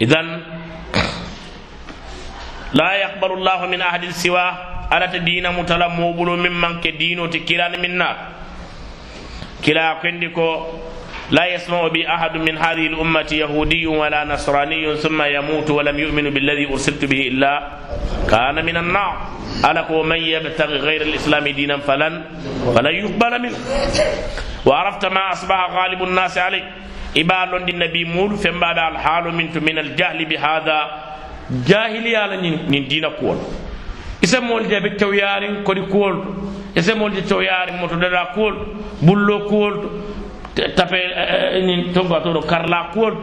idan la yaqbalu llahu min ahadin siwa alata dina mutala moɓulo min manke dino ti kilani min na لا يسمع بي أحد من هذه الأمة يهودي ولا نصراني ثم يموت ولم يؤمن بالذي أرسلت به إلا كان من النار. ألك ومن يبتغي غير الإسلام دينا فلن فلن يقبل منه. وعرفت ما أصبح غالب الناس عليه. إبال النبي مول فما الحال منت من الجهل بهذا جاهلية من دين كول isemol je be tewyarin kodi kuwol isemol je tewyarin moto dada kuwol bullo kuwol tape ni tonga to karla kuwol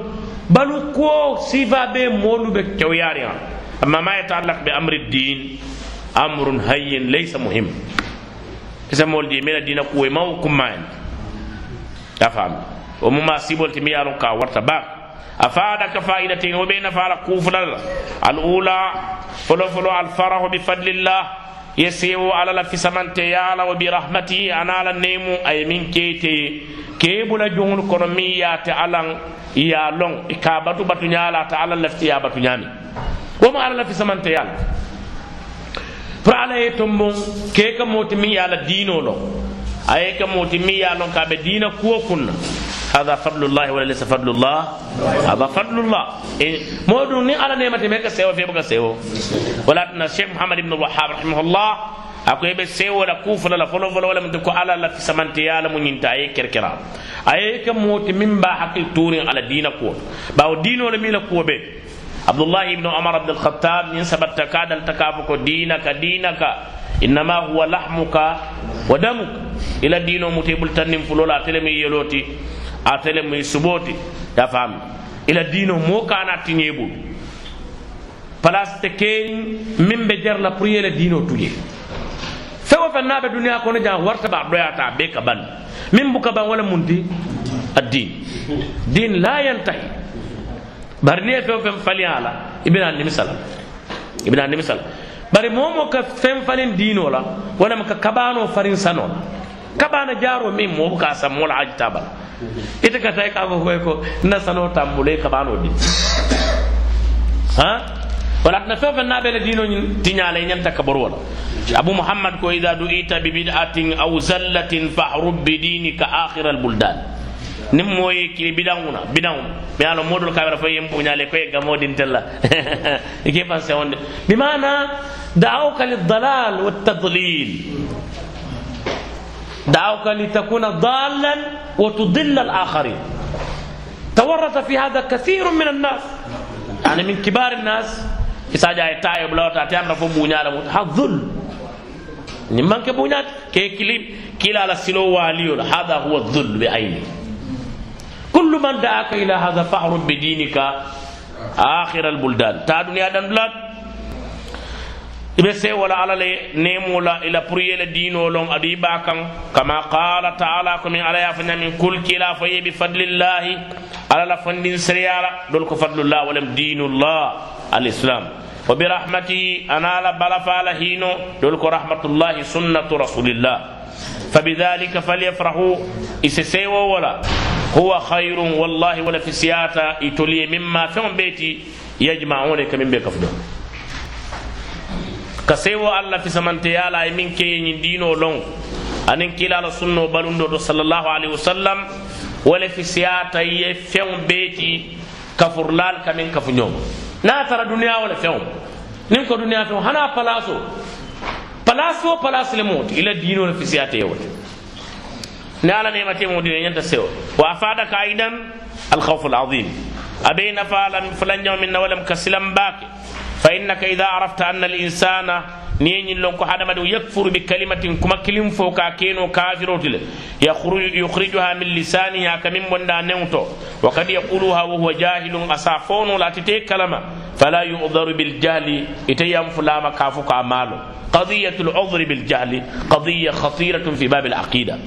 balu ko sifa be molu be tewyarin amma ma yata'allaq bi amri din amrun hayyin laysa muhim isemol je mena dina kuwe maw kumayen ta fam o muma sibol timi yalon ka warta ba أفادك فائدتين وبين فعل كوفنا الأولى فلو فلو الفرح بفضل الله. يسيو على في سمنتي يالا وبرحمته. أنا على النيم أي من كيتي كيبولا جون كرمية تعلن يا لون. إكابتو باتو نيالا تعالى لفتي يا باتو نيامي. وما على في سمنتي يالا فرعلا يتمون كيكا موتمي على دينو لون أيكا موتمي يالا كابي دينا كو كنا هذا فضل الله ولا ليس فضل الله؟ هذا فضل الله. مودو ني على نيمتي ميكا سيو في بوكا سيو ولا الشيخ محمد بن الوهاب رحمه الله اكو يبي سيو ولا كوف ولا فلو فلو ولا مدكو على لا في سمانتي يا لمو نينتا اي كركرا اي كموت من با حق توري على دينك باو دينو لمي لكو بي عبد الله بن عمر بن الخطاب من سبت تكاد التكافك دينك دينك انما هو لحمك ودمك إلى دينو متيبل تنم فلولا تلمي يلوتي atele mu suboti ya fam ila dino mo kana tinye bu. Place te ken min be jarla pour yele dino tuje fewo fe nabe duniya kono jan warta ba doyata be ka ban min buka ban wala munti addin din. La yantahi bari ni fewo fe fali ala ibina nimisala ibina nimisala bari momo ka fen falin dino la wala ka kabano farin sanola kabana jaro min mo buka samola ajtabala ite ka tay ka ko ko na sano tambule kabano di ha wala na fe fe na be dino nyin tinyale nyen ta kabor wala abu muhammad ko idha du'ita bi bid'atin aw zallatin fahrub bi dinika akhir al buldan nim moy ki bidanguna bidang mi ala modul kamera fay yem bunyale ko e gamodin tella ike pense wonde bi mana da'awka lid dalal wat tadlil دعوك لتكون ضالا وتضل الآخرين. تورط في هذا كثير من الناس. يعني من كبار الناس. إذا جاء تأتي أنا فو بونيا لموت هذا ظلم. نمان كبونيا كي كليم. كلا على سلو واليو هذا هو الظلم بعينه كل من دعاك إلى هذا فأعرض بدينك. آخر البلدان. تا دنيا دان بلاد. Ibe se wala ala le nemo la ila pour yele dino lon adu iba kan kama qala ta'ala ko min ala ya fanya min kul kila fa bi fadlillahi ala la fandin siriyara dol ko fadlullah walam dinullah al islam wa bi rahmatihi ana la bala fala hino dol ko rahmatullahi sunnatu rasulillah فبذلك فليفرحوا إسسيوا ولا هو خير والله ولا في سياتا يتولي مما فهم بيتي يجمعون كمن بيكفدون ka sewo allah fisamante yala e min keyeñin dino lon anin kilala sunno balundo to sallllahu alayhi wa sallam wala fi siyata ye feŋ beeti kafurlal kamin kafu ñoom na tara duniya wala feŋ nin ko duniya feŋ hana palaso place o place le moti ila dino le fi siyata ye wote ni ala nemate mo dino ñanta sewo wa afadaka aidan alkhawfu alazim abe nafalan fulanjaw min na walam ka silam baake فإنك إذا عرفت أن الإنسان نين لون كو حدا يكفر بكلمة كما كلم فوكا كينو كافر يخرج يخرجها من لسانها كمن وندا نوتو. وقد يقولها وهو جاهل أصافون لا تتي كلمة. فلا يؤذر بالجهل. إتيام فلاما كافوك أماله. قضية العذر بالجهل. قضية خطيرة في باب العقيدة.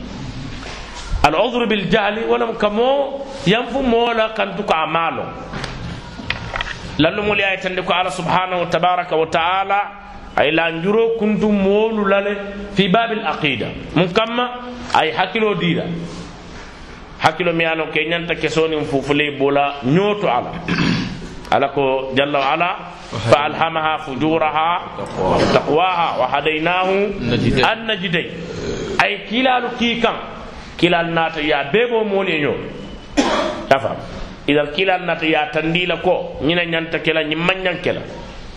العذر بالجهل ولم كمو ينفو مولا كنتك أماله. Lallumol ye tande ko ala subhanahu tabaraka wa taala ay la njuro kuntu moolu lale fi babil aqida mum kamma ay hakkilo diida hakkilo mi yano ke ñanta kesonin fufule bola ñooto ala alako jalla wa ala fa alhamaha fujuraha taqwaha wa hadaynahu an najday ay kilalu kikan kilal nata ya bebo mole nyo tafa idan kilal nata ya tandila ko nyina nyanta kela nyimman nyankela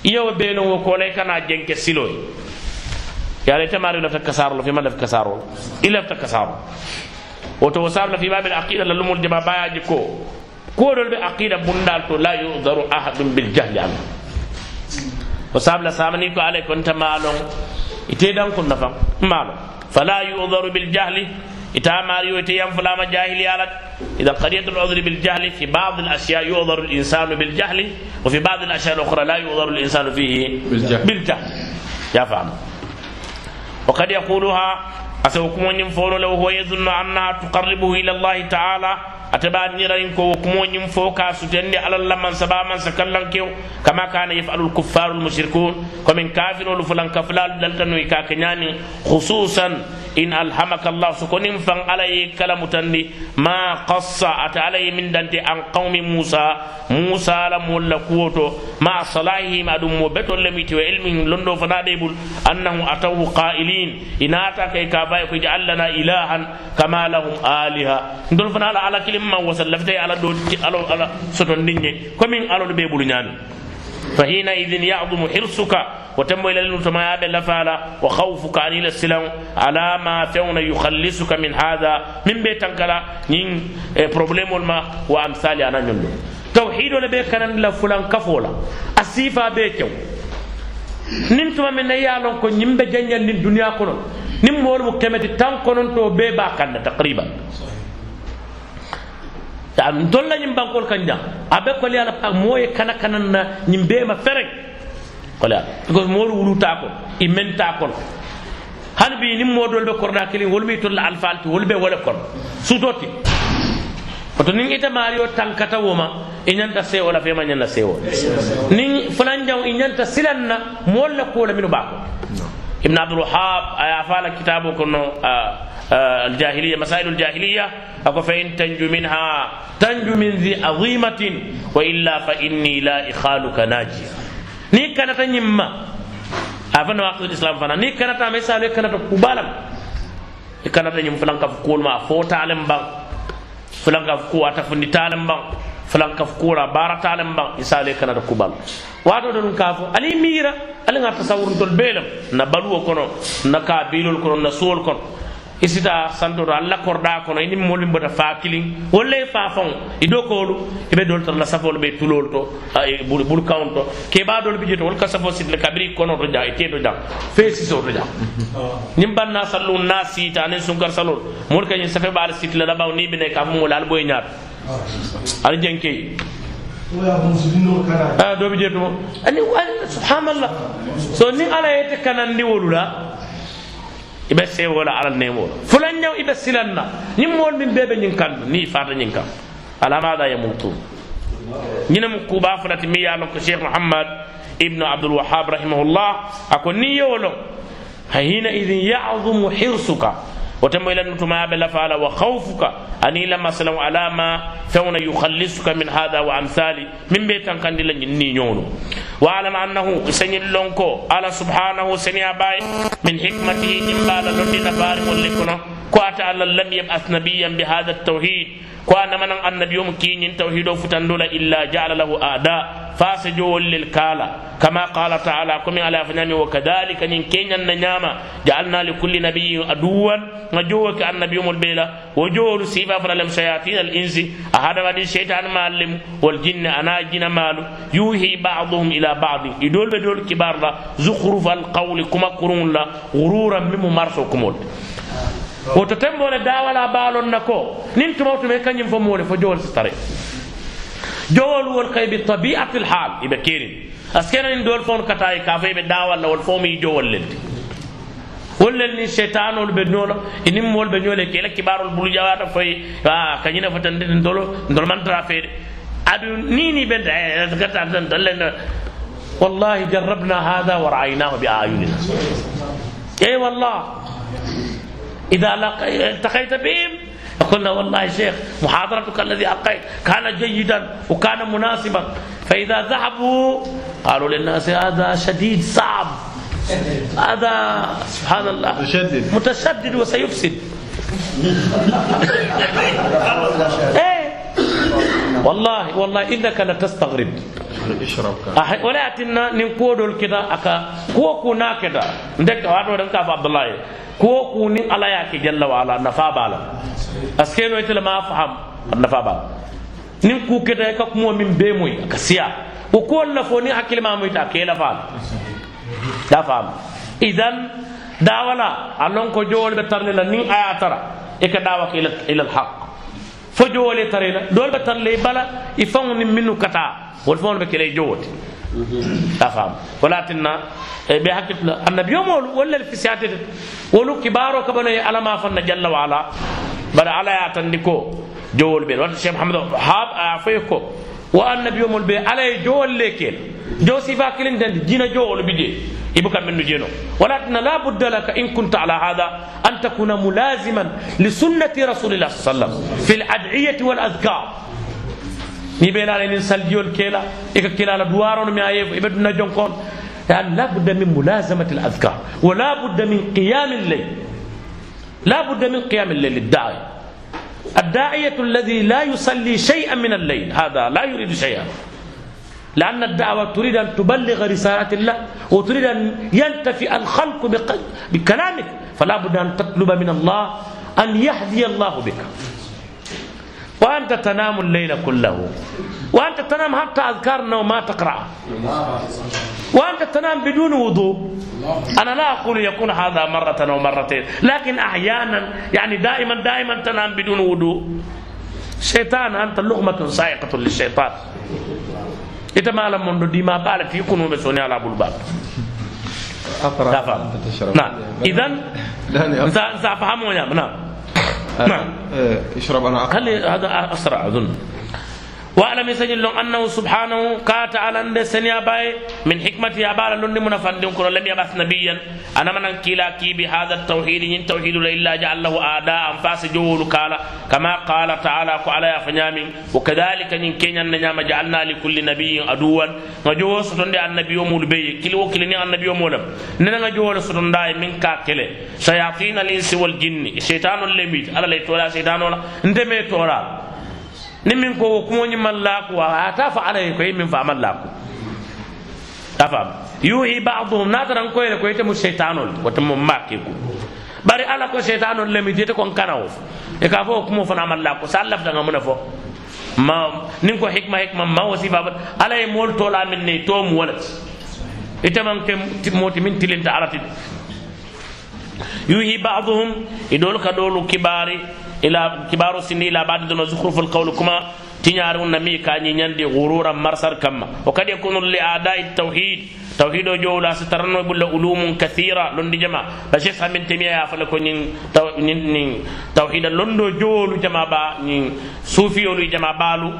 iyo beno wo ko lay kana jenke siloy ya le tamari la takasaro fi man la takasaro ila takasaro woto wasabla fi babil aqida la lumul jaba bayaji ko kuwoɗol ɓe aqida bundal to la yudaru ahadum bil jahli an o sabla samani ko alay konta maalon ite dan kun nafan maalon fala yudaru bil jahli ita mari yo ite yam fulama jahili alat إذا قرية العذر بالجهل في بعض الأشياء يعذر الإنسان بالجهل وفي بعض الأشياء الأخرى لا يعذر الإنسان فيه بالجهل, بالجهل. يا فهم. وقد يقولها أسوكم أن ينفور لو هو يظن أنها تقربه إلى الله تعالى؟ أتبعني رأيك وكم أن ينفور كاسوتين على الله من سبا من سكلن كيو. كما كان يفعل الكفار المشركون. ومن كافر ولفلن كفلال دلتن ويكاكنياني خصوصا in alhamaka allah sukonin fan alay kala mutandi ma qassa ata alay min dante an qaumi musa musa la mulla kuwoto ma salahihim adum mo betol lemiti wa ilmihim londo fana debul annahu atawu qailin inata kay ka bay ko ja'alna ilahan kama lahum aliha ndol fana ala ala kilimma wasallafta ala do ala ala soton dinye komin alo be bulu nyami فحينئذ يعظم حرصك وتم إلى المتما لفعل وخوفك عن السلام على ما فون يخلصك من هذا من بيت كلا نين بروبليم ما وأمثال أنا نندو توحيد ولا بيت كان لا كفولا. أسيفا بيتو nin tuma min na yalon ko ñimbe janjal nin duniya kono nin moolu mu kemeti tan be dolla ñiŋ bankol kaŋ jaŋ a be koliya la pa moo ye kana kanaŋ na ñiŋ bee ma fereŋ koliya because moolu wulutaa kono i mentaa kono hani bi niŋ moo doolu be korona kiliŋ wolu miŋ tolla alfaal ti wolu be wo le kono suutoo ti oto niŋ ite maario tankata wo ma i ñanta sewo la fo ma ñanta sewo niŋ fulaŋ jaŋo i ñanta silaŋ na moolu la kuwo la minnu baa ko ibnu abdulwahab a ye a faa la kitaaboo kono uh, الجاهلية مسائل الجاهلية. أكو فإن تنجو منها. تنجو من ذي عظيمة. وإلا فإني لا إخالك ناجي ني كانت نيما أفن وقت الإسلام فانا ني كانت مثال كانت كبالا كانت نيم فلان كف كول ما فو تعلم بان. فلان كف كو أتفندي تعلم بان. فلان كف كورا بارا تعلم بان. إسالي كانت كبال واتو دون كافو. علي ميرا علي نغا تصور تول بيلم. نبالو كونو. نكا بيلول كونو. نسول كونو. isita santoto alla korɗa kono ini moolu mbota fa kilin. Walla e fa faŋo i do koolu ibe doolu tara la safolu ɓe tuloolu to bulu kaŋol to. Keɓa doolu bi jeto wol ka safo sitile kabiri kono to jaŋ e teeto jaŋ fee sisoo to jaŋ ñiŋ banna sallu na siita aniŋ sunkar salol. Moolu ka ñiŋ safe ɓaali sitile labaŋo niŋ bine ka fo moolu ali boye ñaato ali jenkeyi a ah, doobi jeetumo ani subhanallah. So niŋ ala yete kanandi wolu la wolula ibe sewola alal nemola fulan ñaw ibe silanna ñim mool min bebe ñin kan ni fata ñin kan ala mada yamutun ñina mu kuba fulati mi yalon ko cheikh muhammad ibnu abdul wahhab rahimahullah ako ni yowlo hina idin ya'zumu hirsuka وتم إلى نتما بلفعل وخوفك أني لما سلم على ما فون يخلصك من هذا وأمثالي من بيت كان لن ينيون واعلم أنه سني لونكو على سبحانه سني أباي من حكمته جمال لندي نفار ملكنا كواتا على لم يبعث نبيا بهذا التوحيد كوانا من النبي يوم كين توحيد فتندول إلا جعل له أعداء فاسجوا للكالا كما قال تعالى كم على فنامي وكذلك نين كين نياما جعلنا لكل نبي عدوا نجوك النبي يوم البيلا وجول سيفا فلم شياطين الإنس أحد من الشيطان معلم والجن أنا جن مالو يوحي بعضهم إلى بعض يدول بدول كبار لا زخرف القول كما قرون لا غرورا مما مرسو كمول woto tembole dawala balon nako nin tumawtume kañum fo moole fo jowol si tare jowol wol kay bi tabiatil hal iɓe kerin askena nin dol fon katayi ka fo ɓe dawalla wol fo mi jowol leldi wollel ni cheytanol ɓe ñoola inin mol ɓe ñoole kela kibarol bulu jawata foye a kañina fo tan ndede ndolo ndol mantara feede aɗu nini ɓe gata tan dallen wallahi jarrabna hada wa ra'aynahu bi ayunina اي والله إذا التقيت بهم قلنا والله شيخ محاضرتك الذي ألقيت كان جيدا وكان مناسبا فإذا ذهبوا قالوا للناس هذا شديد صعب. هذا سبحان الله. متشدد. متشدد وسيفسد. إيه. والله والله إنك لتستغرب أح- ولكن نقول كده أكا كوكو ناكدا. Ndek wato dan ka abdullahi كوكو نين الله ياكي جل وعلا نفا بالا اسكينو يتل ما فهم نفا بالا نين كو كده ka kuma min be moy ka siya ko ko la fo ni hakil ma moy ta ke la fam da fam idan dawala alon ko jowol be tarle la nin aya tara e ka dawa ila ila al haqq fo jowole tare la dol be tarle bala i faŋo ni minnu kata wol faŋo be kele jowoti أفهم ولكن بهكذا النبي يوم ولا الفسيات ولو كبارو كبنا على ما فن جل وعلا. بل على يعتنكو جول بير وانت شيخ محمد هاب عفيكو وأن النبي يوم على جول لكن. جو سيفا كلين دين جينا جول بيدي يبقى من جينو. ولكن لا بد لك إن كنت على هذا أن تكون ملازما لسنة رسول الله صلى الله عليه وسلم. في الأدعية والأذكار. Ni ɓe laala nin saljiyol keela eka kilala duwarono mi aye eɓe duna jonkon يعني لا بد من ملازمة الأذكار ولا بد من قيام الليل. لا بد من قيام الليل الداعي. الداعية الذي لا يصلي شيئا من الليل هذا لا يريد شيئا. لأن الدعوة تريد أن تبلغ رسالة الله وتريد أن ينتفي الخلق بكلامك. فلا بد أن تطلب من الله أن يهدي الله بك. وأنت تنام الليل كله. وأنت تنام حتى أذكار النوم ما تقرأ. وأنت تنام بدون وضوء. أنا لا أقول يكون هذا مرة أو مرتين. لكن أحيانا يعني دائما دائما تنام بدون وضوء. شيطان أنت لغمة سائقة للشيطان. dima bala fi kunu be soni ala bul bab أقرأ. تفهم أنت تشرب. نعم. فهموا نعم نعم. آه، اشرب أنا أقرأ. خلي هذا أسرع أظن. وأعلم سجل أنه سبحانه كات على أن سنيا باي من حكمته ابال لن من فندم كن لم يبعث نبيا. أنا من كلا كي بهذا التوحيد ين توحيد إلا جعل له اعداء أنفاس جول قال كما قال تعالى على فنيام وكذلك إن كين نيام جعلنا لكل نبي عدوا. نجو ستون دي النبي يوم البي كل وكل ني النبي يوم ولم ننا جو ستون داي من كاكلة. شياطين الإنس والجن. الشيطان اللي على لي تولا شيطان ولا. ندمي تولا ni min ko wo kumoñi man laaku a ta fa ala ye ko ye min fa man laaku ta fam yuhi baduhum na taran koyere ko yitemu seytanol wote mo maki ku bari ala ko seytanol lemi dite kon kanawo e ka fo o kumo fana man laaku sa lafdanga muna fo. Ma nin ko hikma hikma ma wasifa ala ye moolu tola min ne tomu walati itaman ke moti min tilinta alati. Yuhi baduhum idol ka dolu kibari ila kibaru sinni ila ba'd dun zukhruf alqawl kuma tinyaaru nami ka nyi nyandi ghurura marsar kamma wa kad yakunu li a'da'i tawhid tawhido jowla sitarno bulla ulumun kathira londi jama ba sheikh amin temiya ya fala ko nyin nyin tawhida londo jowlu jama ba nyin sufiyolu jama balu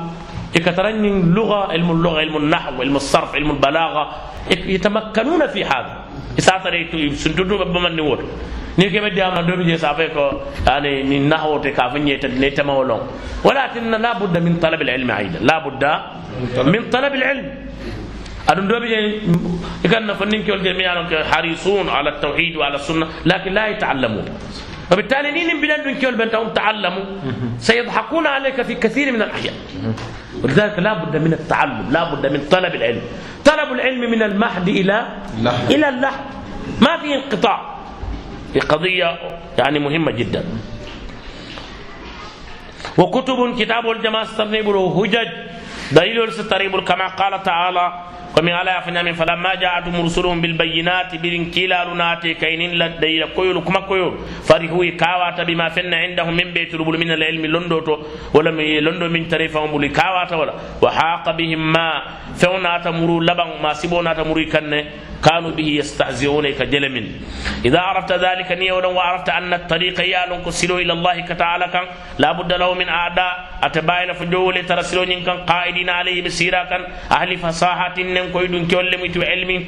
ikataran nyin lugha ilmu lugha ilmu nahw ilmu sarf ilmu balagha يتمكنون في هذا isatare suntudu baman ni woto ni kebe di amna dobi je sabe ko yani ni nahwo te ka fanye te ne tema wolon walakin la budda min talab al ilm aidan la budda min talab al ilm adun dobi je ikan na fannin ko je mi yalon ko harisun ala tawhid wa ala sunnah lakin la yata'allamun وبالتالي نين بلاد من كل بنتهم تعلموا سيضحكون عليك في كثير من الاحيان ولذلك لا بد من التعلم لا بد من طلب العلم طلب العلم من المهد إلى. إلى اللحد ما في انقطاع في قضية يعني مهمة جدا. وكتب كتاب الجماعة استرنب هجج دليل ستريب كما قال تعالى ومن على فنام فلما جاءتهم رسلهم بالبينات بلن كلا لناتي كينين لدي كيول كما كيول فرحوا كاواتا بما فن عندهم من بيت ربل من العلم لندوتو ولم لندو من تريفهم بلي كاواتا ولا. وحاق بهم ما فونا تمرو لبن ما سيبونا تمرو كنه كانوا به يستهزئون كجلم. إذا عرفت ذلك نيولا وعرفت أن الطريق يالون كسلو إلى الله تعالى كان لا بد له من أعداء أتباين فجول ترسلون كان قائدين عليه بسيرا كان أهل فصاحة نن كويدون كولم علم